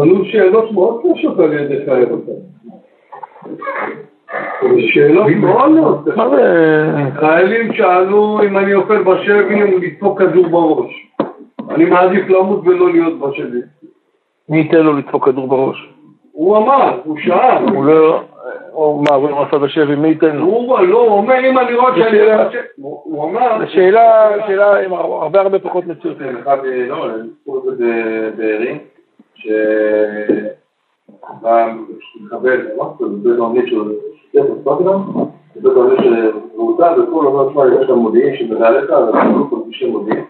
עלו שאלות מאוד קשות על ידי חייל שאלות מאוד מאוד קשות. חיילים שאלו אם אני אוכל בשבי, אם לדפוק כדור בראש. אני מעדיף למות ולא להיות בשבי. מי ייתן לו לדפוק כדור בראש? הוא אמר, הוא שאל. הוא לא... או מה, הוא לא עשה בשבי, מי ייתן לו? הוא לא, הוא אומר אם אני רואה שאני... הוא אמר... שאלה, שאלה הרבה הרבה פחות מציאות. אחד, אה, לא, הם את זה בבארי, שמחבל, משהו, בבית העונית של שתף בסטוקדם, בבית העונית של גבולתה, וכל אומר, תשמע, יש שם מודיעין שמדע עליך, ואנחנו לא כל פגישי מודיעין,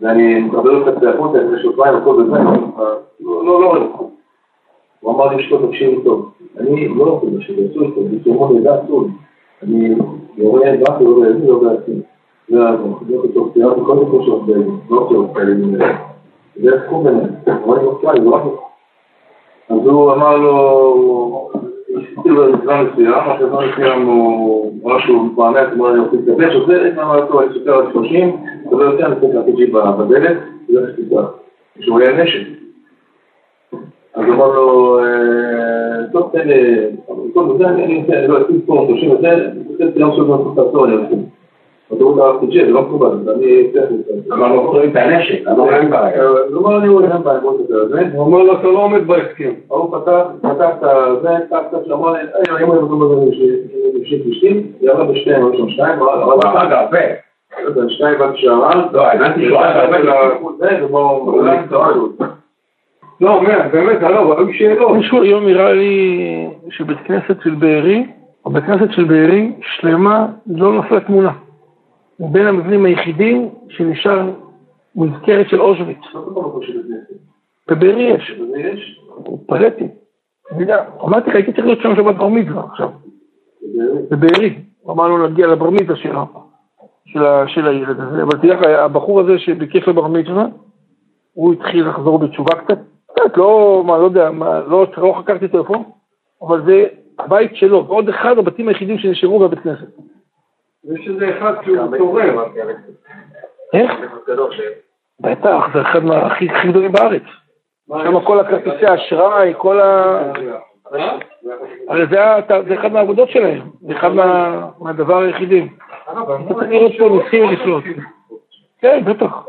ואני מקבל אותך צעקות, אני שבועיים, הכל בזה, אני לא, לא, לא, לא. הוא אמר לי, שתו תקשיב טוב, אני לא רוצה אסור איתו, בצורות לידה אסור, אני יורה רק לא בידי, לא בעצמי. זה המחזיק אותו, ציירתי כל מיני קושות לא קושות כאלה, תחום ביניהם, אבל אני רוצה, אני לא אז הוא אמר לו, הסתיר לו זמן מסוים, אחרי זמן מסוים הוא אמר שהוא מתמהמת, הוא אמר אני רוצה להתגבש, זה, אמר לו, אני סופר על 30, זה לא יותר, אני צריך להפיק לי בדלת, זה שתיקח, שהוא היה נשק. אז הוא אמר לו, אה, טוב, תן לי, טוב, זה אני אני לא אשים פה, 30 וזה, משהו גם לעצור, אני אשים. הוא אמר, זה לא מקובל, אני. אמר את הנשק, אמר בעיה. הוא אמר לי, הוא אין בעיה, בוא נדבר על זה. הוא אומר לו, אתה לא עומד בהסכם. ההוא פתח, פתח את זה, פתח קצת שאמר לי, "היי, אם אני מקום בזה נמשיך פלישתים, ירה בשתיהם, היו שם שניים, אבל הוא הרג הרבה. שניים עד שערה, לא, הבנתי שהוא הרג הרבה. זה, ובואו, אולי קראנו. לא, באמת, לא, היו שאלות. מישהו היום הראה לי שבית כנסת של בארי, או בית כנסת של בארי, שלמה, לא נפלה תמונה. הוא בין המבנים היחידים שנשאר מזכרת של אושוויץ. בבארי יש, התפלאתי. אני יודע, אמרתי לך, הייתי צריך להיות שם שבת בר מצווה עכשיו, בבארי. הוא אמר לו להגיע לבר מצווה של הילד הזה, אבל תדע לך, הבחור הזה שביקש לבר מצווה, הוא התחיל לחזור בתשובה קצת, קצת, לא, מה, לא יודע, מה, לא, לא חקרתי איפה, אבל זה הבית שלו, ועוד אחד הבתים היחידים שנשארו בבית כנסת. יש איזה אחד שהוא תורם. איך? בטח, זה אחד מהכי הכי גדולים בארץ. שם כל הכרטיסי אשראי, כל ה... הרי זה אחד מהעבודות שלהם, זה אחד מה- מהדבר היחידים. לראות פה ניסים לפלוט. כן, בטח.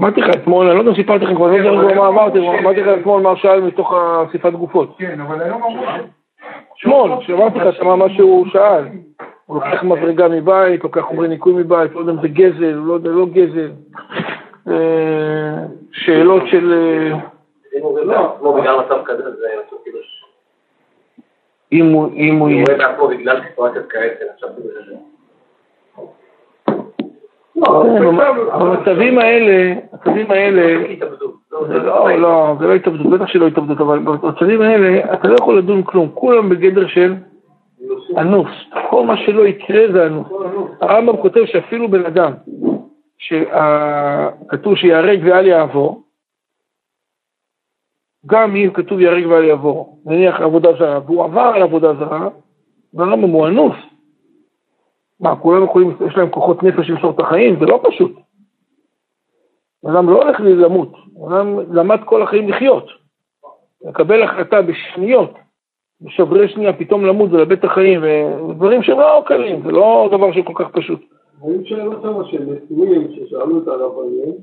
אמרתי לך אתמול, אני לא יודע אם סיפרתי לכם כבר, אני לא יודע מה אמרתי, אמרתי לך אתמול מה שאל מתוך אסיפת גופות. כן, אבל היום אמרו אתמול, שאמרתי לך, שמע מה שהוא שאל. הוא לוקח מדרגה מבית, לוקח חומרי ניקוי מבית, לא יודע אם זה גזל, לא יודע, לא גזל. אה, שאלות של... לא. אם הוא, אם הוא. רואה בעצמו בגלל סיטואציות כאלה, עכשיו זה... כן, במצבים האלה, המצבים האלה. זה לא, לא, זה לא התאבדות, בטח שלא התאבדות, אבל במצבים האלה אתה לא יכול לדון כלום, כולם בגדר של אנוס, כל מה שלא יקרה זה אנוס. הרמב"ם כותב שאפילו בן אדם, שכתוב שיהרג ואל יעבור, גם אם כתוב ייהרג ואל יעבור, נניח עבודה זרה, והוא עבר על עבודה זרה, והרמב"ם הוא אנוס. מה, כולם יכולים, יש להם כוחות נפש למסור את החיים? זה לא פשוט. אדם לא הולך למות, אדם למד כל החיים לחיות. לקבל החלטה בשניות, בשברי שנייה, פתאום למות ולאבד את החיים, ודברים שהם לא קלים, זה לא דבר שהוא כל כך פשוט. היו שאלות שם של נשואים ששאלו את הרבנים,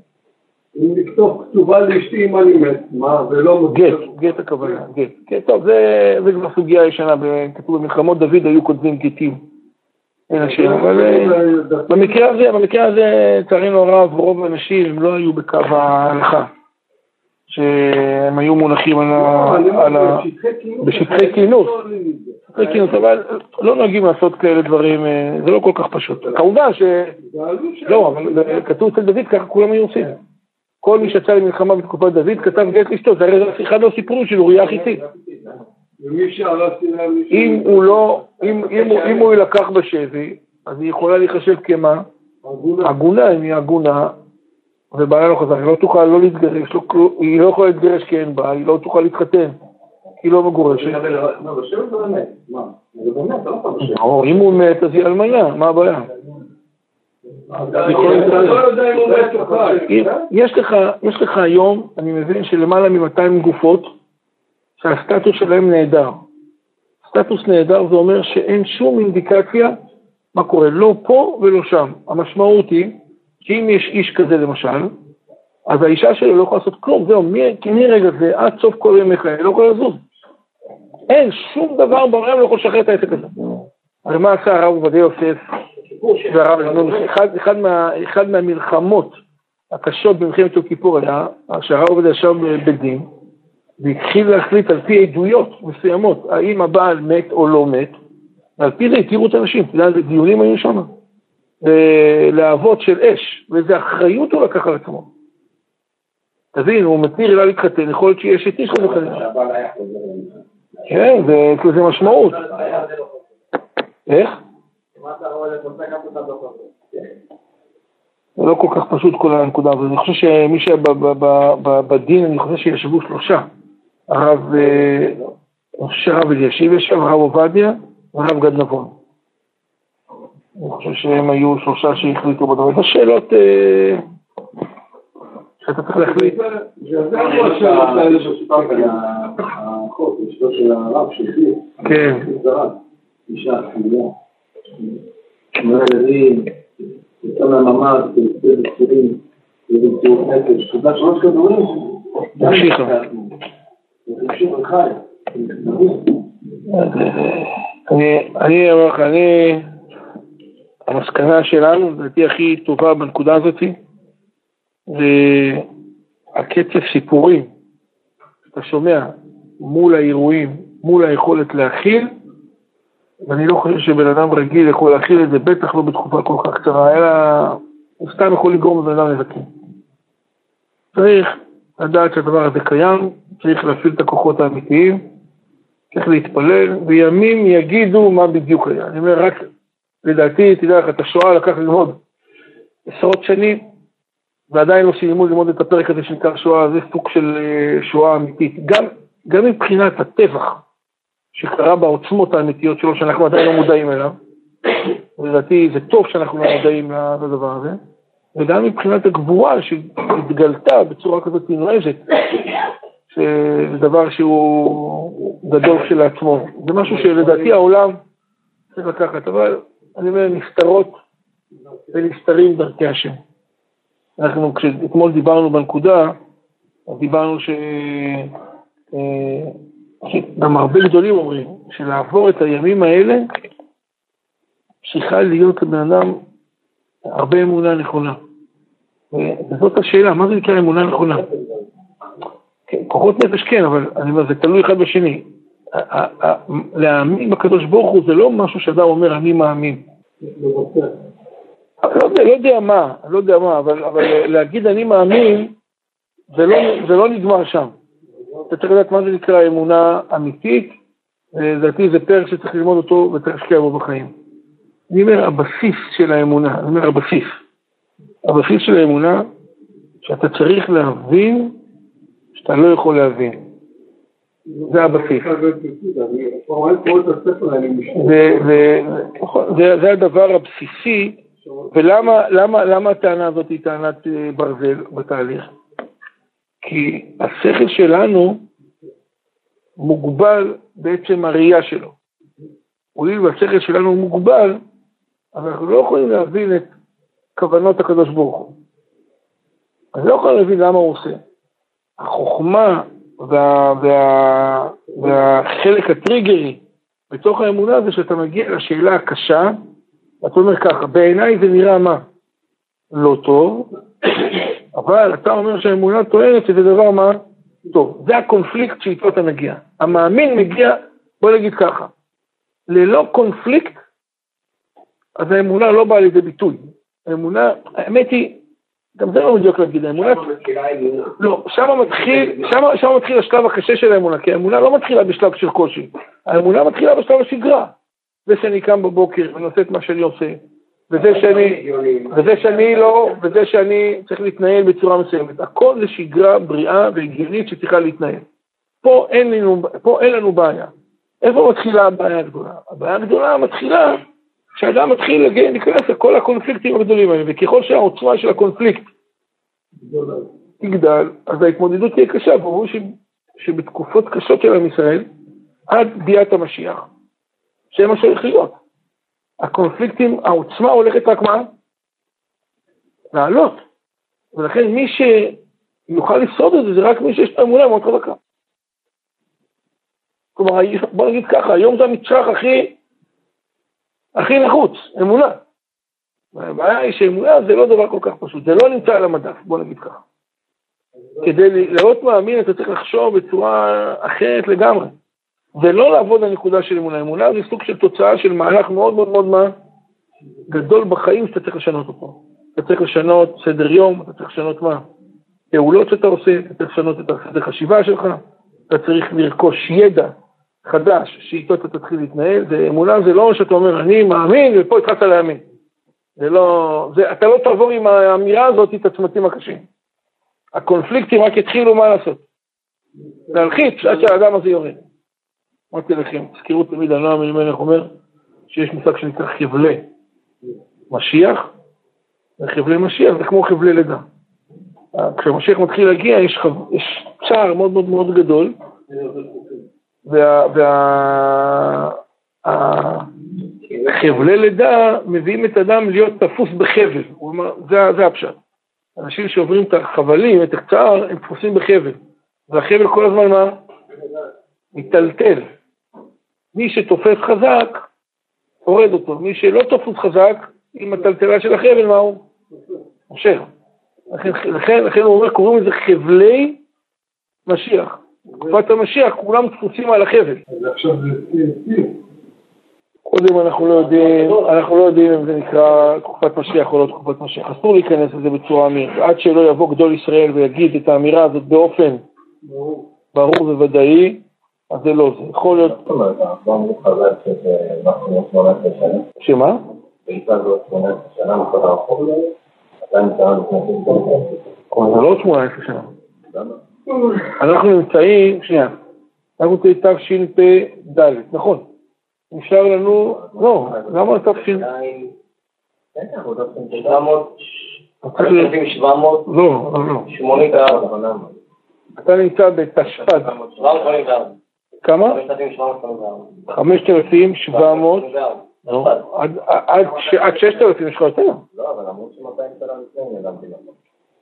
אם לכתוב כתובה לאשתי אם אני מת, מה, ולא מוצא. גט, גט הכוונה, גט. כן, טוב, זה, זה כבר סוגיה ישנה, כתוב במלחמות דוד היו כותבים גטים. אין השם, אבל אה, במקרה הזה, במקרה הזה, לצערנו הרב, רוב האנשים לא היו בקו ההלכה. שהם היו מונחים על ה... ה... בשטחי כינוס. בשטחי כינוס, אבל לא נוהגים לעשות כאלה דברים, אה, זה לא כל כך פשוט. כמובן ש... לא, אבל כתוב אצל דוד, ככה כולם היו עושים. כל מי שיצא למלחמה בתקופת דוד כתב גט לאשתו, זה הרי אחד הסיפורים של אוריה מישהו... אם הוא לא, אם, אם, הוא, אם הוא יילקח בשבי, אז היא יכולה להיחשב כמה? עגונה. עגונה, אם היא עגונה, ובעלה לא חזר, היא לא תוכל לא להתגרש, לא, היא לא יכולה להתגרש כי אין בה, היא לא תוכל להתחתן, היא לא מגורשת. לא, לא. או אם הוא מת, אז היא אלמנה, מה הבעיה? יש לך היום, אני מבין שלמעלה מ-200 גופות שהסטטוס שלהם נהדר. סטטוס נהדר זה אומר שאין שום אינדיקציה מה קורה, לא פה ולא שם. המשמעות היא שאם יש איש כזה למשל, אז האישה שלו לא יכולה לעשות כלום, זהו, מרגע זה עד סוף כל ימיך, היא לא יכולה לזוז. אין, שום דבר בעולם לא יכול לשחרר את העסק הזה. הרי מה עשה הרב עובדיה יוסף אחד, מה, אחד מהמלחמות הקשות במלחמת יום כיפור היה שהרב עובדיה ישב בדין והתחיל להחליט על פי עדויות מסוימות האם הבעל מת או לא מת ועל פי זה התירו את האנשים, אתה יודע דיונים היו שם? להבות של אש, ואיזה אחריות הוא לקח על עצמו. תבין, הוא מתיר אליו להתחתן, יכול להיות שיש את איש כזה. כן, זה לזה משמעות. איך? זה לא כל כך פשוט כל הנקודה הזאת. אני חושב שמי שהיה בדין, אני חושב שישבו שלושה. הרב, אה, אני חושב שהרב אלישיב ישב, הרב עובדיה והרב גד נבון. אני חושב שהם היו שלושה שהחליטו בדבר. זה שאלות אה, שאתה צריך להחליט. זה השאלות האלה שסיפרת על החוק, אשתו של הרב שהחליט. כן. אישה חמורה. שמונה ילדים, יצא מהממ"ד, יוצא בצירים, במציאות נפש, קיבלה שלוש כדורים. המשיכה. המשיכה חי. אני אומר לך, אני, המסקנה שלנו, לדעתי הכי טובה בנקודה הזאת, זה הקצב סיפורים שאתה שומע מול האירועים, מול היכולת להכיל, ואני לא חושב שבן אדם רגיל יכול להכיל את זה, בטח לא בתקופה כל כך קצרה, אלא הוא סתם יכול לגרום לבן אדם נזקים. צריך לדעת שהדבר הזה קיים, צריך להפעיל את הכוחות האמיתיים, צריך להתפלל, וימים יגידו מה בדיוק היה. אני אומר, רק לדעתי, תדע לך, את השואה לקח ללמוד עשרות שנים, ועדיין לא סיימו ללמוד את הפרק הזה שנקרא שואה, זה סוג של אה, שואה אמיתית. גם, גם מבחינת הטבח שקרה בעוצמות האמיתיות שלו, שאנחנו עדיין לא מודעים אליו, לדעתי זה טוב שאנחנו לא מודעים לדבר הזה, וגם מבחינת הגבורה שהתגלתה בצורה כזאת נועזת, שזה דבר שהוא גדול כשלעצמו. זה משהו שלדעתי העולם צריך לקחת, אבל אני אומר, נסתרות ונסתרים דרכי השם. אנחנו, כשאתמול דיברנו בנקודה, דיברנו ש... אה, הרבה גדולים אומרים שלעבור את הימים האלה צריכה להיות לבן אדם הרבה אמונה נכונה. וזאת השאלה, מה זה נקרא אמונה נכונה? כוחות נפש כן, אבל אני אומר, זה תלוי אחד בשני. להאמין בקדוש ברוך הוא זה לא משהו שאדם אומר, אני מאמין. לא יודע, לא יודע מה, לא יודע מה, אבל, אבל להגיד אני מאמין, זה לא, זה לא נגמר שם. אתה צריך לדעת מה זה נקרא אמונה אמיתית, לדעתי זה פרק שצריך ללמוד אותו וצריך להשקיע בו בחיים. אני אומר, הבסיס של האמונה, אני אומר הבסיס. הבסיס של האמונה, שאתה צריך להבין שאתה לא יכול להבין. זה הבסיס. זה הדבר הבסיסי, ולמה הטענה הזאת היא טענת אה, ברזל בתהליך? כי השכל שלנו מוגבל בעצם הראייה שלו. הואיל והשכל שלנו מוגבל, אז אנחנו לא יכולים להבין את כוונות הקדוש ברוך הוא. אני לא יכול להבין למה הוא עושה. החוכמה וה, וה, והחלק הטריגרי בתוך האמונה זה שאתה מגיע לשאלה הקשה, ואתה אומר ככה, בעיניי זה נראה מה? לא טוב, אבל אתה אומר שהאמונה טוענת שזה דבר מה? טוב. זה הקונפליקט שאיתו אתה מגיע. המאמין מגיע, בוא נגיד ככה, ללא קונפליקט, אז האמונה לא באה לידי ביטוי. האמונה, האמת היא, גם זה לא מדויק להגיד, האמונה... לא, שם מתחיל, שם, שם מתחיל השלב הקשה של האמונה, כי האמונה לא מתחילה בשלב של קושי, האמונה מתחילה בשלב השגרה. זה שאני קם בבוקר ואני עושה את מה שאני עושה, וזה שאני, וזה שאני לא, וזה שאני צריך להתנהל בצורה מסוימת. הכל זה שגרה בריאה והגיונית שצריכה להתנהל. פה אין לנו, פה אין לנו בעיה. איפה מתחילה הבעיה הגדולה? הבעיה הגדולה מתחילה כשאדם מתחיל להיכנס לכל הקונפליקטים הגדולים האלה, וככל שהעוצמה של הקונפליקט תגדל, אז ההתמודדות תהיה קשה. ברור ש... שבתקופות קשות של עם ישראל, עד ביאת המשיח, מה שהולך להיות. הקונפליקטים, העוצמה הולכת רק מה? לעלות. ולכן מי שיוכל לשרוד את זה, זה רק מי שיש לו אמונה מאוד חזקה. כלומר, בוא נגיד ככה, היום זה המצרך הכי, הכי נחוץ, אמונה. הבעיה היא שאמונה זה לא דבר כל כך פשוט, זה לא נמצא על המדף, בוא נגיד ככה. כדי להיות מאמין אתה צריך לחשוב בצורה אחרת לגמרי. ולא לעבוד על נקודה של אמונה. אמונה זה סוג של תוצאה של מהלך מאוד מאוד מאוד מה? גדול בחיים שאתה צריך לשנות אותו. אתה צריך לשנות סדר יום, אתה צריך לשנות מה? פעולות שאתה עושה, אתה צריך לשנות את הסדר חשיבה שלך, אתה צריך לרכוש ידע חדש שאיתו אתה תתחיל להתנהל. ואמונה זה לא שאתה אומר, אני מאמין, ופה התחלת להאמין. זה לא, זה, אתה לא תעבור עם האמירה הזאת את הצמתים הקשים. הקונפליקטים רק התחילו מה לעשות. להלחיץ עד שהאדם הזה יורד. אמרתי לכם, תזכרו תמיד, הנועם אלימלך אומר שיש מושג שנקרא חבלי משיח, וחבלי משיח זה כמו חבלי לידה. כשהמשיח מתחיל להגיע יש, חב... יש צער מאוד מאוד מאוד גדול, והחבלי וה... לידה מביאים את האדם להיות תפוס בחבל, אומר, זה, זה הפשט. אנשים שעוברים את החבלים, את הקצר, הם תפוסים בחבל, והחבל כל הזמן מה? מיטלטל. מי שתופס חזק, הורד אותו. מי שלא תופס חזק, עם הטלטלה של החבל, מה הוא? מושך. לכן, לכן, לכן הוא אומר, קוראים לזה חבלי משיח. תקופת המשיח, כולם תפוסים על החבל. קודם אנחנו לא יודעים, אנחנו לא יודעים אם זה נקרא תקופת משיח או לא תקופת משיח. אסור להיכנס לזה בצורה אמירה. עד שלא יבוא גדול ישראל ויגיד את האמירה הזאת באופן ברור וודאי, אז זה לא זה. יכול להיות... זאת אומרת, אנחנו אמרו חז"ל שזה מקסימום 18 שנה. שמה? בעיקר זה 18 שנה, מכל הרחוב הזה, זה לא 18 שנה. אנחנו נמצאים, שנייה, אנחנו נמצאים תשפ"ד, נכון. נשאר לנו, לא, למה תש"פ? לא, לא. אתה נמצא בתשפ"ד. כמה? 5,700. עד 6,000 יש לך יותר. לא, אבל אמרו ש-200 שנה לפני לך.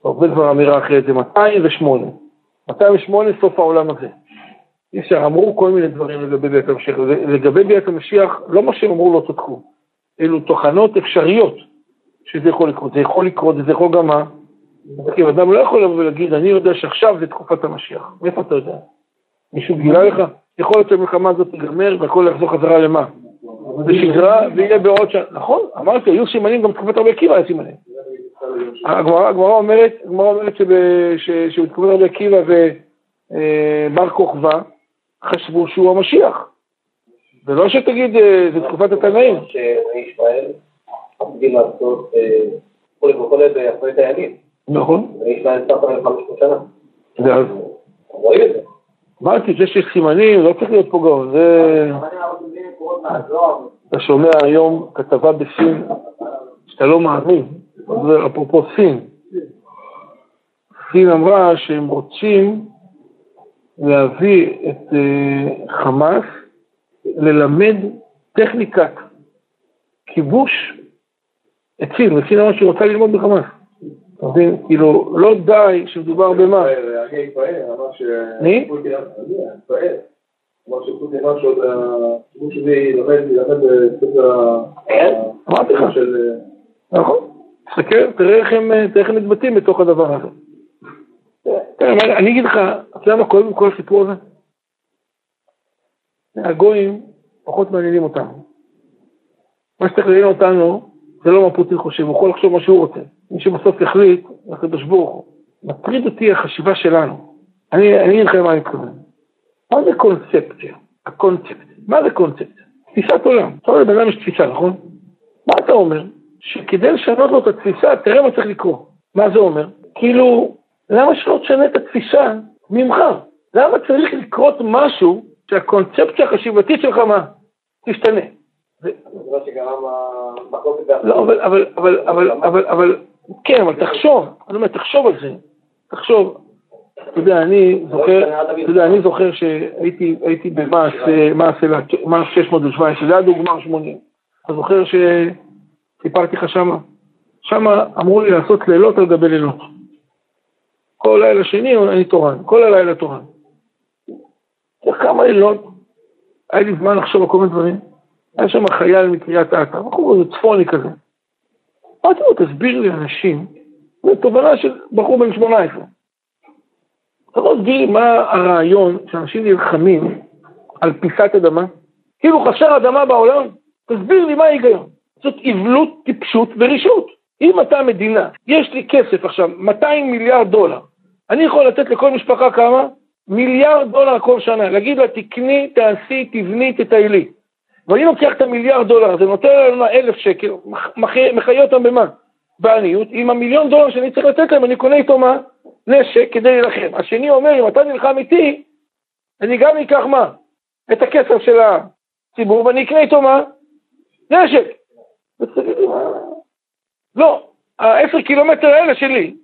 הרבה דבר אמירה אחרת, זה 208. 208 סוף העולם הזה. אי אפשר, אמרו כל מיני דברים לגבי ביאת המשיח. לגבי ביאת המשיח, לא מה שהם אמרו לא צדקו. אלו תוכנות אפשריות שזה יכול לקרות. זה יכול לקרות, וזה יכול גם מה? כי אדם לא יכול לבוא ולהגיד, אני יודע שעכשיו זה תקופת המשיח. מאיפה אתה יודע? מישהו גילה לך? יכול להיות שהמלחמה הזאת תיגמר והכל יחזור חזרה למה? זה שגרה ויהיה בעוד שנה. נכון, אמרתי, היו סימנים גם תקופת רבי עקיבא היה סימנים. הגמרא אומרת, שבתקופת רבי עקיבא ובר כוכבא חשבו שהוא המשיח. זה לא שתגיד, אה, זה תקופת התנאים. עומדים לעשות וכולי הימים. נכון. וישראל סך הכל 500 שנה. רואים את זה. אמרתי, זה שיש סימנים, לא צריך להיות פה גאון, זה... אתה שומע היום כתבה בסין, שאתה לא מאמין, זה אפרופו סין. סין אמרה שהם רוצים להביא את uh, חמאס ללמד טכניקת כיבוש את סין, וסין אמרה שהיא רוצה ללמוד בחמאס. אתה מבין? כאילו, לא די שמדובר במה. מי? אמרתי לך. נכון. תסתכל, תראה איך הם מתבטאים בתוך הדבר הזה. אני אגיד לך, אתה יודע מה כואב עם כל הסיפור הזה? הגויים פחות מעניינים אותנו. מה שצריך לעניין אותנו זה לא מה פוטין חושב, הוא יכול לחשוב מה שהוא רוצה. מי שבסוף יחליט, הקדוש ברוך הוא. מטריד אותי החשיבה שלנו. אני אגיד לכם מה אני מתכוון. מה זה קונספציה? הקונספט. מה זה קונספט? תפיסת עולם. אתה רואה, לבן אדם יש תפיסה, נכון? מה אתה אומר? שכדי לשנות לו את התפיסה, תראה מה צריך לקרות. מה זה אומר? כאילו, למה שלא תשנה את התפיסה ממך? למה צריך לקרות משהו שהקונספציה החשיבתית שלך מה? תשתנה. לא, אבל, אבל, אבל, אבל, אבל, אבל, כן, אבל תחשוב, אני אומר, תחשוב על זה, תחשוב. אתה יודע, אני זוכר, אתה יודע, אני זוכר שהייתי הייתי במעש, מעש 617, זה היה דוגמר 80. אתה זוכר שסיפרתי לך שמה? שמה אמרו לי לעשות לילות על גבי לילות. כל לילה שני אני תורן, כל הלילה תורן. כמה לילות, היה לי זמן לחשוב על כל מיני דברים. היה שם חייל מקריית אתא, בחור צפוני כזה. אמרתי לו, תסביר לי אנשים, זו תובנה של בחור בן 18. אתה לא תסביר לי מה הרעיון שאנשים נלחמים על פיסת אדמה? כאילו חסר אדמה בעולם? תסביר לי מה ההיגיון. זאת אבלות, טיפשות ורשות. אם אתה מדינה, יש לי כסף עכשיו, 200 מיליארד דולר, אני יכול לתת לכל משפחה כמה? מיליארד דולר כל שנה. להגיד לה, תקני, תעשי, תבני, תטיילי. ואני לוקח את המיליארד דולר הזה, נותן להם אלף שקל, מחיה אותם במה? בעניות, עם המיליון דולר שאני צריך לתת להם, אני קונה איתו מה? נשק כדי להילחם. השני אומר, אם אתה נלחם איתי, אני גם אקח מה? את הכסף של הציבור, ואני אקנה איתו מה? נשק. לא, העשר קילומטר האלה שלי.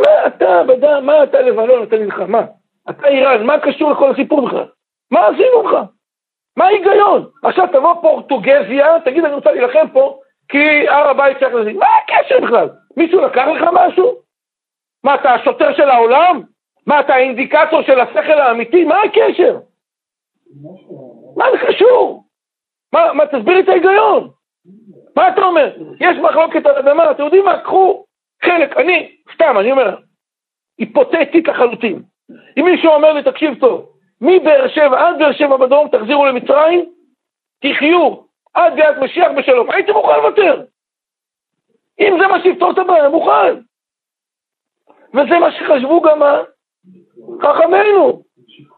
מה אתה, בדם, מה אתה לבנון, אתה נלחם, מה? אתה איראן, מה קשור לכל הסיפור בכלל? מה עשינו לך? מה ההיגיון? עכשיו תבוא פורטוגזיה, תגיד אני רוצה להילחם פה, כי הר הבית צריך לזה. מה הקשר בכלל? מישהו לקח לך משהו? מה, אתה השוטר של העולם? מה, אתה האינדיקטור של השכל האמיתי? מה הקשר? מה זה קשור? מה, מה, תסביר לי את ההיגיון. מה אתה אומר? יש מחלוקת על אדמה, אתם יודעים מה? קחו חלק, אני, סתם, אני אומר, היפותטית לחלוטין. אם מישהו אומר לי, תקשיב טוב, מבאר שבע עד באר שבע בדרום תחזירו למצרים, תחיו עד ביאת משיח בשלום. הייתי מוכן לוותר. אם זה מה שיפתור את הבעיה, מוכן. וזה מה שחשבו גם חכמינו.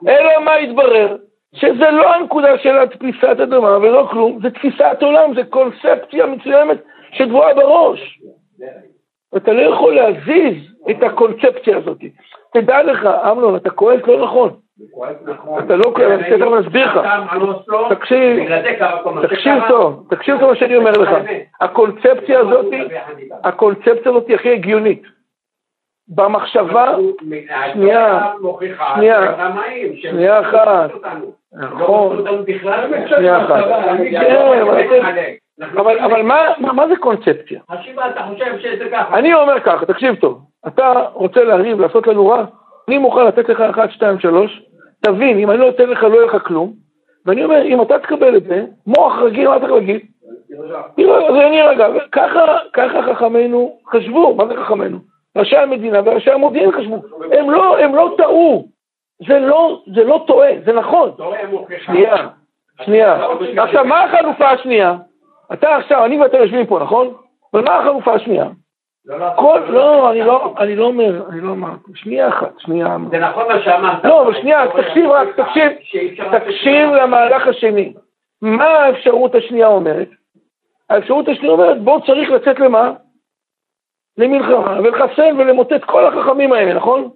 אלא מה התברר? שזה לא הנקודה של תפיסת אדמה ולא כלום, זה תפיסת עולם, זה קונספציה מצוינת שטבועה בראש. אתה לא יכול להזיז את הקונספציה הזאת. תדע לך, אמנון, אתה כועס לא נכון. אתה לא כועס, אני תכף אסביר לך. תקשיב, תקשיב טוב, תקשיב טוב מה שאני אומר לך. הקונספציה הזאת, הקונספציה הזאת הכי הגיונית. במחשבה, שנייה, שנייה, שנייה אחת, נכון, שנייה אחת, אבל, אבל מה, זה קונספציה? אני אומר ככה, תקשיב טוב, אתה רוצה להריב, לעשות לנו רע, אני מוכן לתת לך אחת, שתיים, שלוש, תבין, אם אני לא אתן לך לא יהיה לך כלום, ואני אומר, אם אתה תקבל את זה, מוח רגיל, מה צריך להגיד? אז אני רגע, ככה חכמינו חשבו, מה זה חכמינו? ראשי המדינה וראשי המודיעין חשבו, הם לא, הם לא טעו, זה לא, זה לא טועה, זה נכון. שנייה, שנייה. עכשיו, מה החלופה השנייה? אתה עכשיו, אני ואתה יושבים פה, נכון? אבל מה החלופה השנייה? כל, לא, אני לא, אני לא אומר, אני לא אמרתי, שנייה אחת, שנייה. זה נכון מה שאמרת. לא, אבל שנייה, תקשיב רק, תקשיב, תקשיב למהלך השני. מה האפשרות השנייה אומרת? האפשרות השנייה אומרת, בוא צריך לצאת למה? למלחמה, ולחסל ולמוטט כל החכמים האלה, נכון?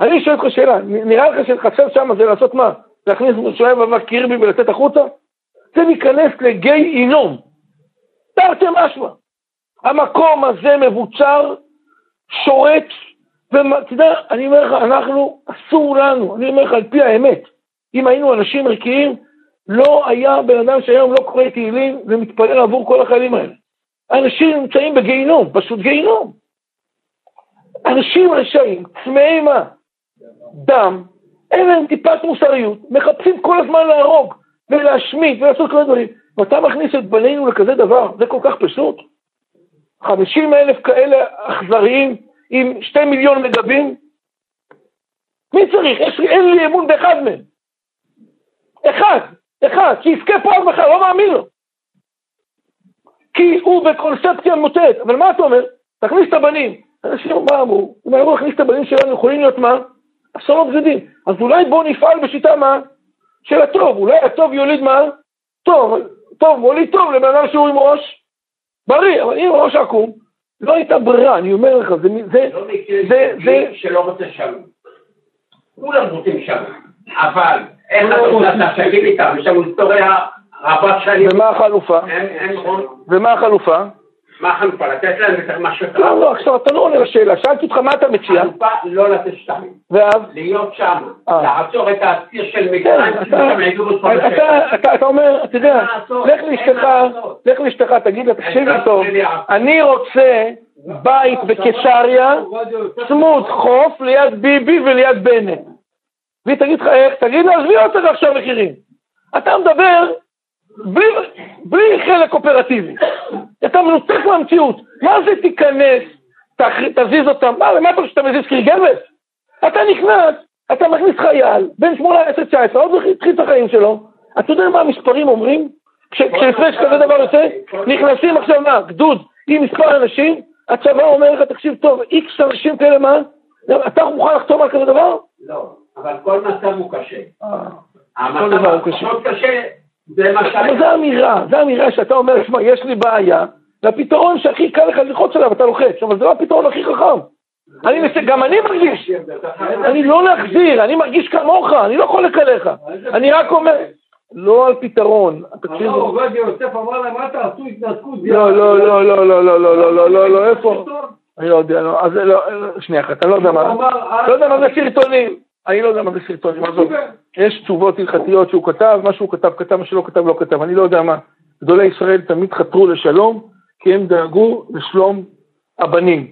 אני שואל אותך שאלה, נראה לך שלחסל שם זה לעשות מה? להכניס שואב אבק קירבי ולצאת החוצה? זה להיכנס לגיא אינום. תרתי משמע. המקום הזה מבוצר, שורט, ואתה יודע, אני אומר לך, אנחנו, אסור לנו, אני אומר לך על פי האמת, אם היינו אנשים ערכיים, לא היה בן אדם שהיום לא קורא תהילים ומתפלל עבור כל החיילים האלה. אנשים נמצאים בגיהינום, פשוט גיהינום. אנשים רשעים, צמאי מה? דם, אין להם טיפת מוסריות, מחפשים כל הזמן להרוג ולהשמיד ולעשות כל הדברים. ואתה מכניס את בנינו לכזה דבר, זה כל כך פשוט. 50 אלף כאלה אכזריים עם שתי מיליון מגבים? מי צריך? יש אין לי אמון באחד מהם. אחד, אחד, שיזכה פה עד מחר, לא מאמין לו. כי הוא בקונספציה מוטט. אבל מה אתה אומר? תכניס את הבנים. אנשים, מה אמרו? אם אמרו להכניס את הבנים שלנו, יכולים להיות מה? אסונות גדולים. אז אולי בואו נפעל בשיטה מה? של הטוב. אולי הטוב יוליד מה? טוב. טוב, מוליד טוב לבן אדם שהוא עם ראש בריא, אבל אם ראש עקום, לא הייתה ברירה, אני אומר לך, זה... זה, לא זה, זה... שלא רוצה שם. כולם רוצים שם. אבל איך אתה רוצה, תגיד איתם, יש לנו היסטוריה ומה החלופה? ומה החלופה? מה החלופה? לתת להם את מה שאתה... לא, לא, עכשיו אתה לא עונה לשאלה, שאלתי אותך מה אתה מציע, החלופה לא לתת שטחים, ואז? להיות שם, אה. לעצור את האסיר של כן, מצרים, אתה- אומר, אתה יודע, לך לאשתך. לך לאשתך, תגיד לה, תקשיב לי אין טוב. אני רוצה בית בקיסריה, צמוד חוף ליד ביבי וליד בנט. והיא תגיד לך איך, תגיד לה, עזבי אותך עכשיו מחירים. אתה מדבר בלי, בלי חלק אופרטיבי. אתה מנותק מהמציאות. מה זה תיכנס, תח, תזיז אותם? מה, למה אתה חושב שאתה מזיז קריגבת? אתה נכנס, אתה מכניס חייל, בן 18-19, עוד התחיל את החיים שלו. אתה יודע מה המספרים אומרים? כש- כשלפני שכזה דבר יוצא, נכנסים עכשיו מה, גדוד עם מספר אנשים, הצבא אומר לך, תקשיב טוב, איקס אנשים כאלה, מה? אתה מוכן לחתום על כזה דבר? לא, אבל כל מצב הוא קשה. כל דבר הוא המצב קשה. זה מה אבל. זו אמירה, זו אמירה שאתה אומר, שמע, יש לי בעיה, והפתרון שהכי קל לך ללחוץ עליו, אתה לוחץ, אבל זה לא הפתרון הכי חכם. אני, מס- גם אני מרגיש, אני לא להחזיר, אני מרגיש כמוך, אני לא חולק עליך. אני רק אומר, לא על פתרון, תקשיב, הרב עובדיה יוסף אמר להם, מה תעשו התנתקות? לא, לא, לא, לא, לא, לא, לא, לא, לא, לא, לא, איפה? אני לא יודע, לא, אז לא, שנייה אחת, אני לא יודע מה, לא יודע מה זה סרטונים, אני לא יודע מה זה סרטונים, עזוב. יש תשובות הלכתיות שהוא כתב, מה שהוא כתב כתב, מה שלא כתב לא כתב, אני לא יודע מה. גדולי ישראל תמיד חתרו לשלום, כי הם דאגו לשלום הבנים.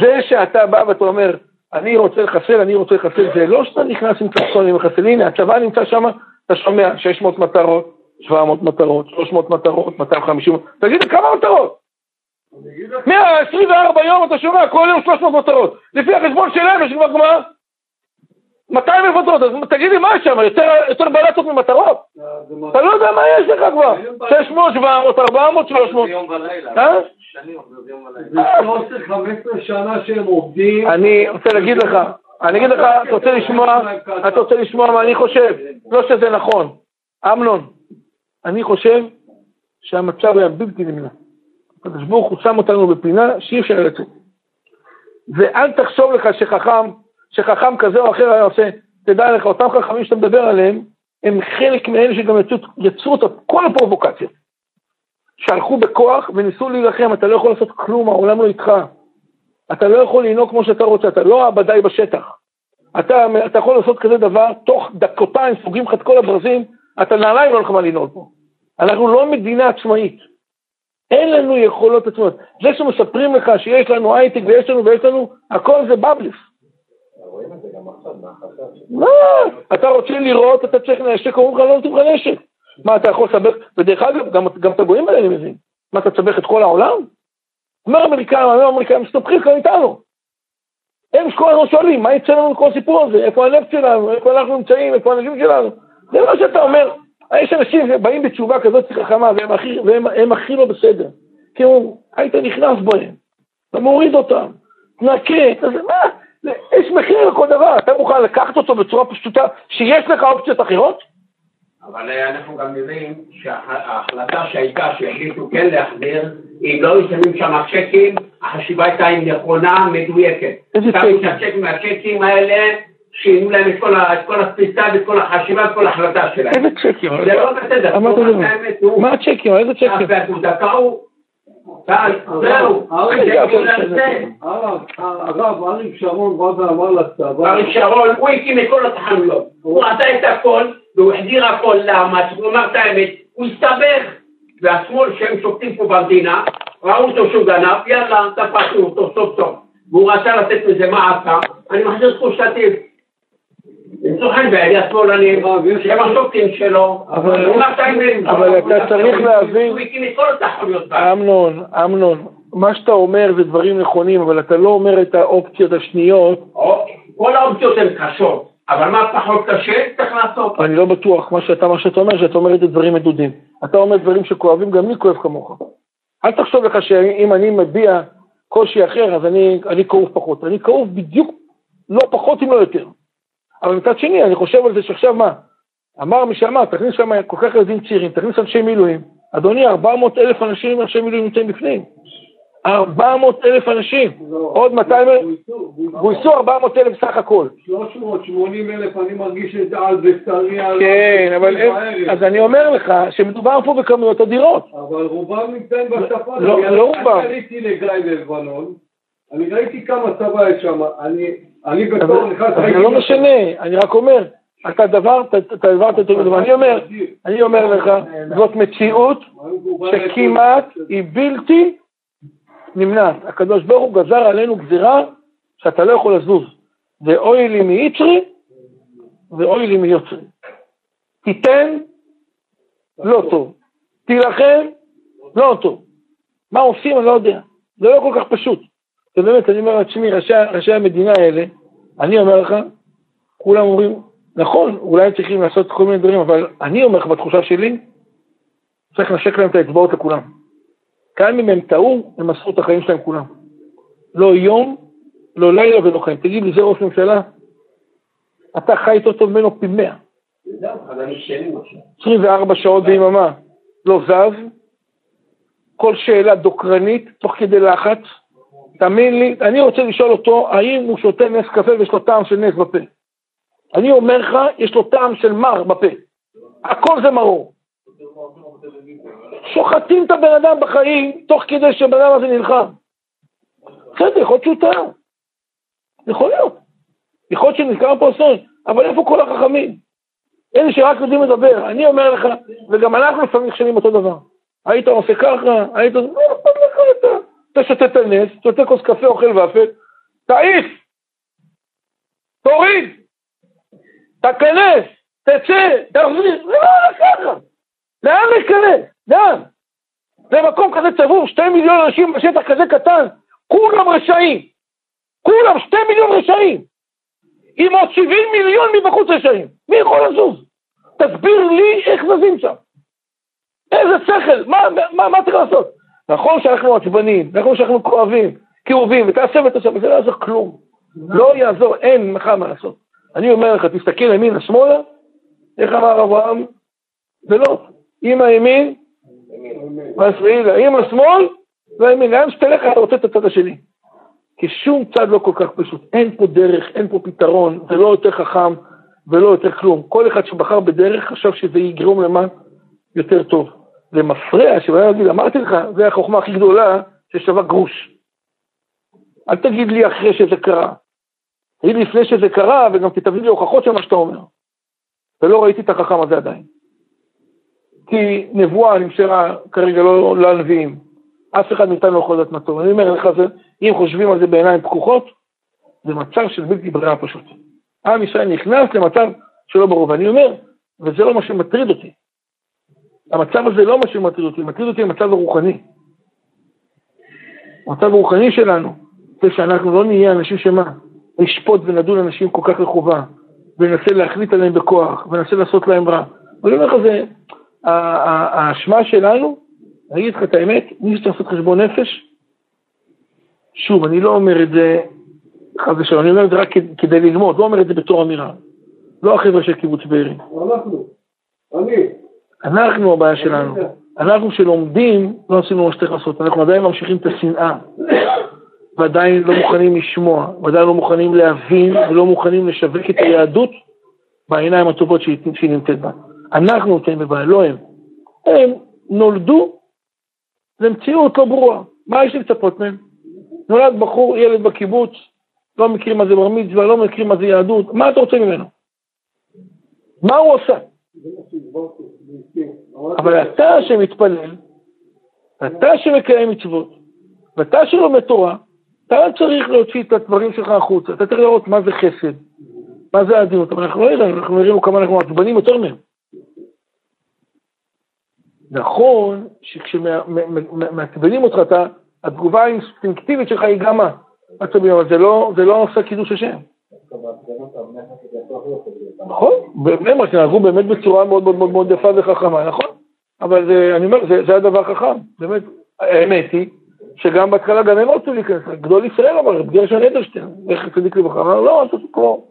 זה שאתה בא ואתה אומר, אני רוצה לחסל, אני רוצה לחסל, זה לא שאתה נכנס עם קרסונים ומחסל, הנה הצבא נמצא שם, אתה שומע 600 מטרות, 700 מטרות, 300 מטרות, 250, תגיד כמה מטרות? 124 יום אתה שומע כל יום 300 מטרות, לפי החשבון שלנו יש כבר גמר 200 מטרות, אז תגיד לי מה יש שם, יותר, יותר בלטות ממטרות? אתה לא יודע מה יש לך כבר, 600, 700, 400, 300, יום ולילה. אה? שנים עובדות יום ולילה. זה 13-15 שנה שהם עובדים. אני רוצה להגיד לך, אני אגיד לך, אתה רוצה לשמוע, אתה רוצה לשמוע מה אני חושב, לא שזה נכון. אמנון, אני חושב שהמצב היה בלתי נמנע. הקדוש ברוך הוא שם אותנו בפינה שאי אפשר לצאת. ואל תחשוב לך שחכם, שחכם כזה או אחר היה עושה, תדע לך, אותם חכמים שאתה מדבר עליהם, הם חלק מאלה שגם יצרו, יצרו את כל הפרובוקציות. שהלכו בכוח וניסו להילחם, אתה לא יכול לעשות כלום, העולם לא איתך. אתה לא יכול לנהוג כמו שאתה רוצה, אתה לא הבדאי בשטח. אתה, אתה יכול לעשות כזה דבר, תוך דקותיים סוגרים לך את כל הברזים, אתה נעליים לא לך מה לנהוג פה. אנחנו לא מדינה עצמאית. אין לנו יכולות עצמאיות. זה שמספרים לך שיש לנו הייטק ויש לנו ויש לנו, הכל זה מה? אתה רוצה לראות, אתה צריך נשק, אומרים לך לא נותנים לך נשק. מה, אתה יכול לסבך, ודרך אגב, גם, את הגויים האלה אני מבין. מה, אתה תסבך את כל העולם? אומר האמריקאים, אומר האמריקאים, מסתבכים כאן איתנו. הם כל הזמן שואלים, מה יצא לנו מכל הסיפור הזה? איפה הנפט שלנו? איפה אנחנו נמצאים? איפה האנשים שלנו? זה מה שאתה אומר. יש אנשים שבאים בתשובה כזאת חכמה, והם הכי, והם, הם הכי לא בסדר. כי הוא, היית נכנס בהם, אתה מוריד אותם, תנקה, אתה זה, מה? יש מחיר לכל דבר, אתה מוכן לקחת אותו בצורה פשוטה, שיש לך אופציות אחרות? אבל אה, אנחנו גם יודעים שההחלטה שהייתה שהחליטו כן להחזיר, אם לא ישלמים שם צ'קים, החשיבה הייתה עם נכונה, מדויקת. איזה צ'קים? את הצ'קים מהצ'קים האלה, שינו להם את כל את כל התפיסה ואת כל החשיבה ואת כל ההחלטה שלהם. איזה צ'קים? זה לא בסדר. מה הצ'קים? איזה צ'קים? טל, זהו. הרב, הרב אריק שרון בא ואמר לצבא, אריק שרון, הוא הקים את כל התחנויות. הוא עשה את הכל, והוא החזיר הכל, למה? הוא אמר את האמת, הוא הסתבך. והשמאל שהם שופטים פה במדינה, ראו אותו שהוא גנב, יאללה, תפסו אותו סוף סוף. והוא רצה לתת מזה מה עשה, אני מחזיר זכות השמאלנים, שהם השופטים שלו, אבל- אתה צריך להבין-. אמנון, אמנון, מה שאתה אומר זה דברים נכונים, אבל אתה לא אומר את האופציות השניות. כל האופציות הן קשות, אבל מה פחות קשה, צריך לעשות. אני לא בטוח מה שאתה, מה שאתה אומר, שאתה אומר את הדברים מדודים. אתה אומר דברים שכואבים, גם לי כואב כמוך. אל תחשוב לך שאם אני מביע קושי אחר, אז אני כאוב פחות. אני כאוב בדיוק, לא פחות אם לא יותר. אבל מצד שני, אני חושב על זה שעכשיו מה? אמר מי שאמר, תכניס שם כל כך ילדים צעירים, תכניס אנשי מילואים. אדוני, 400 אלף אנשים אנשי מילואים נמצאים בפנים. 400 אלף אנשים. לא. עוד 200 אלף, גויסו, גויסו. גויסו 400 אלף סך הכל. 380 אלף, אני מרגיש את זה על בשרי. כן, אבל אין-. אז אני אומר לך שמדובר פה בכמויות אדירות. אבל רובם נמצאים בצפון. לא, אני- לא אני רובם. עליתי לגיא בלבנון, אני ראיתי כמה צבא יש שם, אני אני בתור נכנס, זה לא משנה, אני רק אומר, אתה דברת, אתה העברת את זה, אני אומר, אני אומר לך, זאת מציאות שכמעט היא בלתי נמנעת. הקדוש ברוך הוא גזר עלינו גזירה שאתה לא יכול לזוז. ואוי לי מיצרי ואוי לי מיוצרי. תיתן, לא טוב. תילחם, לא טוב. מה עושים, אני לא יודע. זה לא כל כך פשוט. ובאמת, אני אומר לעצמי, ראשי, ראשי המדינה האלה, אני אומר לך, כולם אומרים, נכון, אולי צריכים לעשות כל מיני דברים, אבל אני אומר לך, בתחושה שלי, צריך לנשק להם את האצבעות לכולם. גם אם הם טעו, הם מסרו את החיים שלהם כולם. לא יום, לא לילה ולא חיים. תגיד לי, זה ראש ממשלה? אתה חי יותר טוב ממנו פי מאה. אז אני שני עכשיו. 24 שעות ביממה, לא זז, כל שאלה דוקרנית, תוך כדי לחץ. תאמין לי, אני רוצה לשאול אותו, האם הוא שותה נס קפה ויש לו טעם של נס בפה? אני אומר לך, יש לו טעם של מר בפה. הכל זה מרור. שוחטים את הבן אדם בחיים, תוך כדי שהבן אדם הזה נלחם. בסדר, יכול להיות שהוא טעה. יכול להיות. יכול להיות שנזכר פה אסון, אבל איפה כל החכמים? אלה שרק יודעים לדבר. אני אומר לך, וגם אנחנו לפעמים נכשלים אותו דבר. היית עושה ככה, היית... לא אכפת לך, אתה, שותה את הנס, שותה כוס קפה, אוכל ופל, תעיף, תוריד, תכנס, תצא, תחזיר, לא, לא ככה. לאן להיכנס? לאן? במקום כזה צבור, שתי מיליון אנשים בשטח כזה קטן, כולם רשעים. כולם, שתי מיליון רשעים. עם עוד 70 מיליון מבחוץ רשעים. מי יכול לזוז? תסביר לי איך זזים שם. איזה שכל, מה, מה, מה צריך לעשות? נכון שאנחנו עצבנים, נכון שאנחנו כואבים, כאובים, ותעשה ותעשה, וזה לא יעזור כלום. לא יעזור, אין לך מה לעשות. אני אומר לך, תסתכל ימינה, שמאלה, איך אמר אברהם? זה לא. עם הימין, עם השמאל, והימין. לאן שתלך אתה רוצה את הצד השני. כי שום צד לא כל כך פשוט. אין פה דרך, אין פה פתרון, זה לא יותר חכם ולא יותר כלום. כל אחד שבחר בדרך חשב שזה יגרום למה יותר טוב. זה מפריע שבן אדם יגיד, אמרתי לך, זה החוכמה הכי גדולה ששווה גרוש. אל תגיד לי אחרי שזה קרה. תגיד לפני שזה קרה, וגם תביא לי הוכחות של מה שאתה אומר. ולא ראיתי את החכם הזה עדיין. כי נבואה נמסרה כרגע לא לנביאים. אף אחד מאיתנו לא יכול לדעת מה טוב. אני אומר לך, אם חושבים על זה בעיניים פקוחות, זה מצב של בלתי ברירה פשוט. עם ישראל נכנס למצב שלא ברור. ואני אומר, וזה לא מה שמטריד אותי. המצב הזה לא מה שמטריד אותי, מטריד אותי המצב הרוחני. המצב הרוחני שלנו, זה שאנחנו לא נהיה אנשים שמה, נשפוט ונדון אנשים כל כך לחובה, וננסה להחליט עליהם בכוח, וננסה לעשות להם רע. אני אומר לך, זה, האשמה שלנו, אני אגיד לך את האמת, מי שצריך לעשות חשבון נפש, שוב, אני לא אומר את זה חס ושלום, אני אומר את זה רק כדי ללמוד, לא אומר את זה בתור אמירה. לא החבר'ה של קיבוץ בארי. אנחנו, אני. אנחנו הבעיה שלנו. אנחנו שלומדים, לא עשינו מה שצריך לעשות, אנחנו עדיין ממשיכים את השנאה, ועדיין לא מוכנים לשמוע, ועדיין לא מוכנים להבין, ולא מוכנים לשווק את היהדות בעיניים הטובות שהיא, נמצאת בה. אנחנו נמצאים בבעיה, לא הם. הם נולדו למציאות לא ברורה. מה יש לצפות מהם? נולד בחור, ילד בקיבוץ, לא מכיר מה זה בר מצווה, לא מכיר מה זה יהדות, מה אתה רוצה ממנו? מה הוא עושה? אבל אתה שמתפלל, אתה שמקיים מצוות, ואתה שלומד תורה, אתה צריך להוציא את הדברים שלך החוצה, אתה צריך לראות מה זה חסד, מה זה עדינות, אבל אנחנו לא יודעים, אנחנו נראים כמה אנחנו עצבנים יותר מהם. נכון שכשמעצבנים אותך, אתה, התגובה האינסטינקטיבית שלך היא גם מה? עצבים, אבל זה לא, זה לא עושה קידוש השם. נכון, בבני ברק נהגו באמת בצורה מאוד מאוד מאוד יפה וחכמה, נכון? אבל זה, אני אומר, זה, זה הדבר חכם, באמת, האמת היא שגם בהתחלה גם הם רצו להיכנס, גדול ישראל אמר, גרשון אדלשטיין, איך צדיק לברכה, אמר, לא, אתה כמו,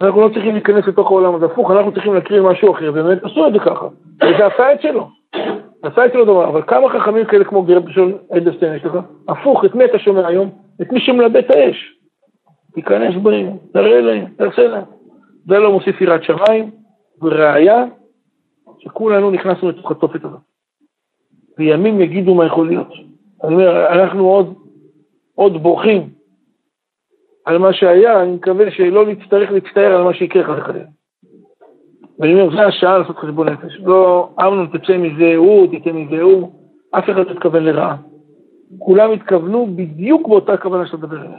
אנחנו לא צריכים להיכנס לתוך העולם הזה, הפוך, אנחנו צריכים להקריא משהו אחר, באמת עשו את זה ככה, וזה עשה את שלו. עשה אצלו דבר, אבל כמה חכמים כאלה כמו גרב בשון אדלשטיין יש לך? הפוך, את מי אתה שומע היום? את מי שמלבה את האש. תיכנס בהם, תראה להם, תעשה להם. זה לא מוסיף יראת שמיים, וראיה שכולנו נכנסנו לתוך התופת הזאת. וימים יגידו מה יכול להיות. אני אומר, אנחנו עוד, עוד בוכים על מה שהיה, אני מקווה שלא נצטרך להצטער על מה שיקרה חס וחלילה. ואני אומר, זה השעה לעשות חשבון נפש. לא, אמנון תצא מזה, הוא תצא מזה, הוא, אף אחד לא התכוון לרעה. כולם התכוונו בדיוק באותה כוונה שאתה מדבר עליה.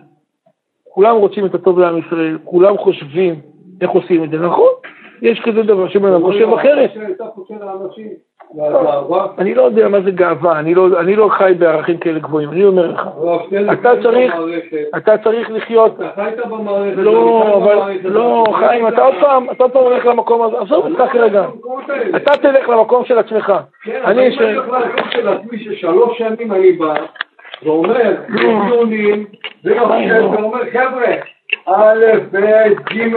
כולם רוצים את הטוב לעם ישראל, כולם חושבים איך עושים את זה, נכון? יש כזה דבר שבן אדם חושב אחרת. אני לא יודע מה זה גאווה, אני לא, אני לא חי בערכים כאלה גבוהים, אני אומר לך, אתה צריך, אתה צריך לחיות, אתה חיית במערכת, לא, אבל, לא, חיים, אתה עוד פעם, אתה עוד פעם הולך למקום הזה, עזוב אותך כרגע, אתה תלך למקום של עצמך, כן, אני הולך למקום של עצמי ששלוש שנים אני בא, ואומר, דיונים, ואומר, חבר'ה, א', ב', ג',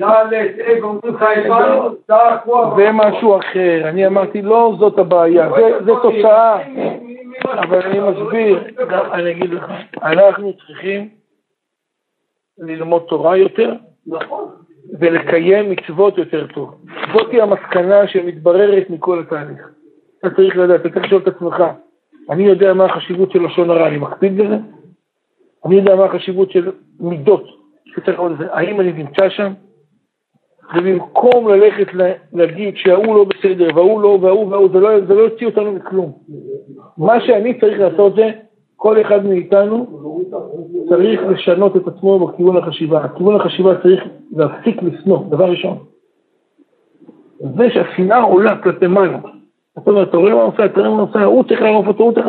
ד', ה', אומרים לך, הבנו, זה משהו אחר, אני אמרתי, לא זאת הבעיה, זה תוצאה, אבל אני מסביר, אני אגיד לך, אנחנו צריכים ללמוד תורה יותר, ולקיים מצוות יותר טוב. זאתי המסקנה שמתבררת מכל התהליך. אתה צריך לדעת, אתה צריך לשאול את עצמך, אני יודע מה החשיבות של לשון הרע, אני מקפיד בזה? אני יודע מה החשיבות של מידות, שצריך לראות את זה. האם אני נמצא שם? ובמקום ללכת להגיד שההוא לא בסדר, וההוא לא, וההוא וההוא, זה לא, זה לא יוציא אותנו מכלום. מה שאני צריך לעשות זה, כל אחד מאיתנו צריך לשנות את עצמו בכיוון החשיבה. הכיוון החשיבה צריך להפסיק לשנוא, דבר ראשון. זה שהשנאה עולה כלפי מעלה. זאת אומרת, אתה רואה מה עושה, הוא צריך לערוף אותו, הוא צריך.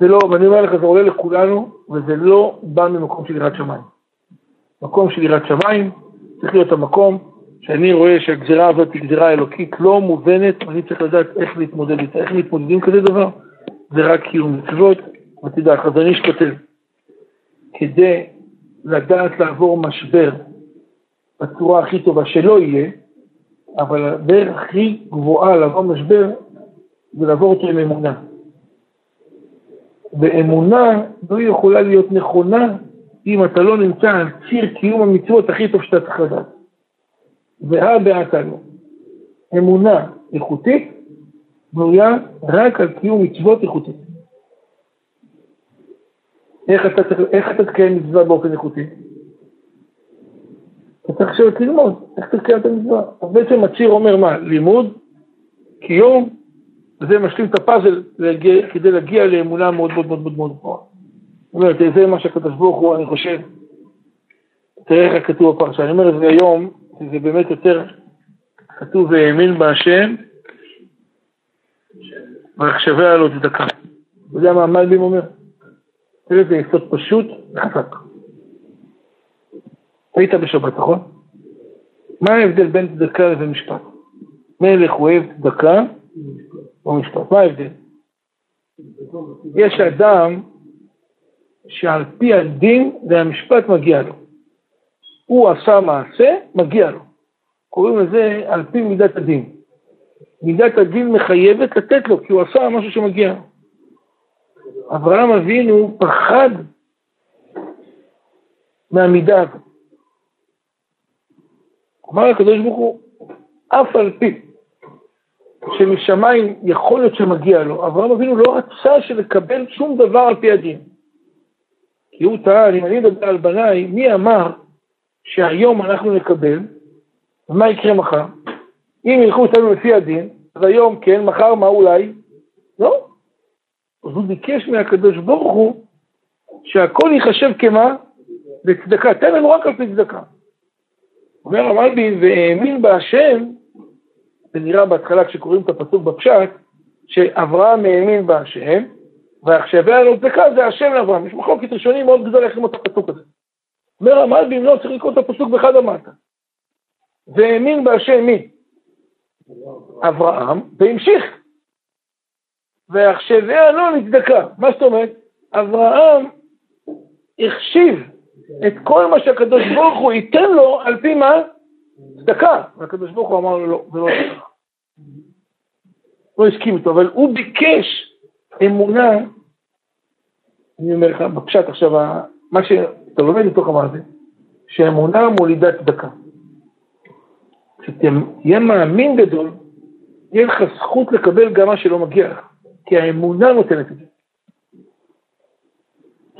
זה לא, ואני אומר לך, זה עולה לכולנו, וזה לא בא ממקום של יראת שמיים. מקום של יראת שמיים, צריך להיות המקום שאני רואה שהגזירה הזאת היא גזירה אלוקית לא מובנת, ואני צריך לדעת איך להתמודד איתה, איך מתמודדים כזה דבר, זה רק קיום מצוות, ותדע, חזון איש כותב, כדי לדעת לעבור משבר בצורה הכי טובה שלא יהיה, אבל הדרך הכי גבוהה לעבור משבר זה לעבור אותו עם אמונה. ואמונה לא יכולה להיות נכונה אם אתה לא נמצא על ציר קיום המצוות הכי טוב שאתה צריך לדעת. והא בהתנו. אמונה איכותית בנויה רק על קיום מצוות איכותית. איך אתה, איך אתה תקיים מצווה באופן איכותי? אתה צריך לשבת ללמוד, איך תקיים את המצווה. אז בעצם הציר אומר מה? לימוד, קיום, וזה משלים את הפאזל כדי להגיע לאמונה מאוד מאוד מאוד מאוד גבוהה. זאת אומרת, זה מה שהקדוש ברוך הוא, אני חושב, תראה איך כתוב בפרשה, אני אומר את זה היום, זה באמת יותר כתוב והאמין בהשם, ויחשביה לו צדקה. אתה יודע מה המלבים אומר? תראה, זה יסוד פשוט וחזק. היית בשבת, נכון? מה ההבדל בין צדקה לבין משפט? מלך אוהב צדקה או משפט? מה ההבדל? יש אדם שעל פי הדין והמשפט מגיע לו. הוא עשה מעשה, מגיע לו. קוראים לזה על פי מידת הדין. מידת הדין מחייבת לתת לו, כי הוא עשה משהו שמגיע לו. אברהם אבינו פחד מהמידה הזאת. אמר הקדוש ברוך הוא, אף על פי שמשמיים יכול להיות שמגיע לו, אברהם אבינו לא רצה שלקבל שום דבר על פי הדין. כי הוא טען, אם אני מדבר על בניי, מי אמר שהיום אנחנו נקבל, ומה יקרה מחר? אם ילכו איתנו לפי הדין, אז היום כן, מחר מה אולי? לא. אז הוא ביקש מהקדוש ברוך הוא שהכל ייחשב כמה? לצדקה. תן לנו רק על פי צדקה. אומר המלבין, והאמין בהשם, זה נראה בהתחלה כשקוראים את הפסוק בפשט, שאברהם האמין בהשם, ועכשוויה לו צדקה זה השם לאברהם. יש מחלוקת ראשונים מאוד גדולה איך ללמוד את הפסוק הזה. אומר המלבים, לא, צריך לקרוא את הפסוק באחד המטה. והאמין בהשם מי? אברהם, והמשיך. ועכשוויה לו לצדקה. מה זאת אומרת? אברהם החשיב את כל מה שהקדוש ברוך הוא ייתן לו על פי מה? צדקה. והקדוש ברוך הוא אמר לו לא, זה לא צדקה. לא הסכים איתו, אבל הוא ביקש אמונה, אני אומר לך, בפשט עכשיו, מה שאתה לומד מתוך המעשה, שאמונה מולידה צדקה. כשתהיה מאמין גדול, יהיה לך זכות לקבל גם מה שלא מגיע לך, כי האמונה נותנת את זה.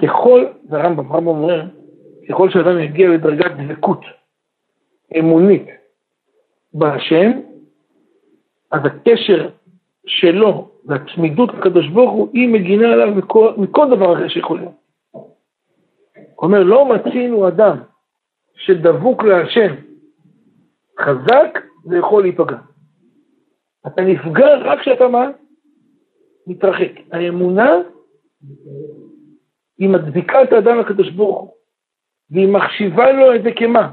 ככל, זה הרמב"ם, הרמב"ם אומר, ככל שאדם יגיע לדרגת דבקות אמונית בהשם, אז הקשר שלו והצמידות לקדוש ברוך הוא, היא מגינה עליו מכל, מכל דבר אחר שיכול להיות. הוא אומר, לא מצינו אדם שדבוק להשם חזק ויכול להיפגע. אתה נפגע רק כשאתה מה? מתרחק. האמונה היא מדביקה את האדם לקדוש ברוך הוא, והיא מחשיבה לו את זה כמה?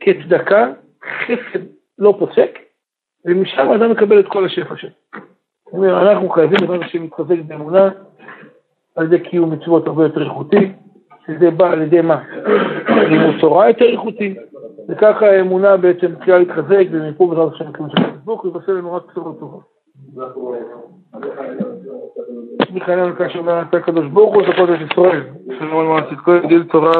כצדקה, חסד לא פוסק, ומשם האדם מקבל את כל השפע שלו. זאת אומרת, אנחנו חייבים לדעת שמתחזק באמונה על ידי קיום מצוות הרבה יותר איכותי, שזה בא על ידי מה? לימוד תורה יותר איכותי, וככה האמונה בעצם מתחילה להתחזק, ומפה בעזרת השם כמו של הקדוש ויבשר לנו רק בשורות טובות. מיכאל אלקה שאומר, אתה הקדוש ברוך הוא, זכות את ישראל. שלום על מעשית כל גיל תורה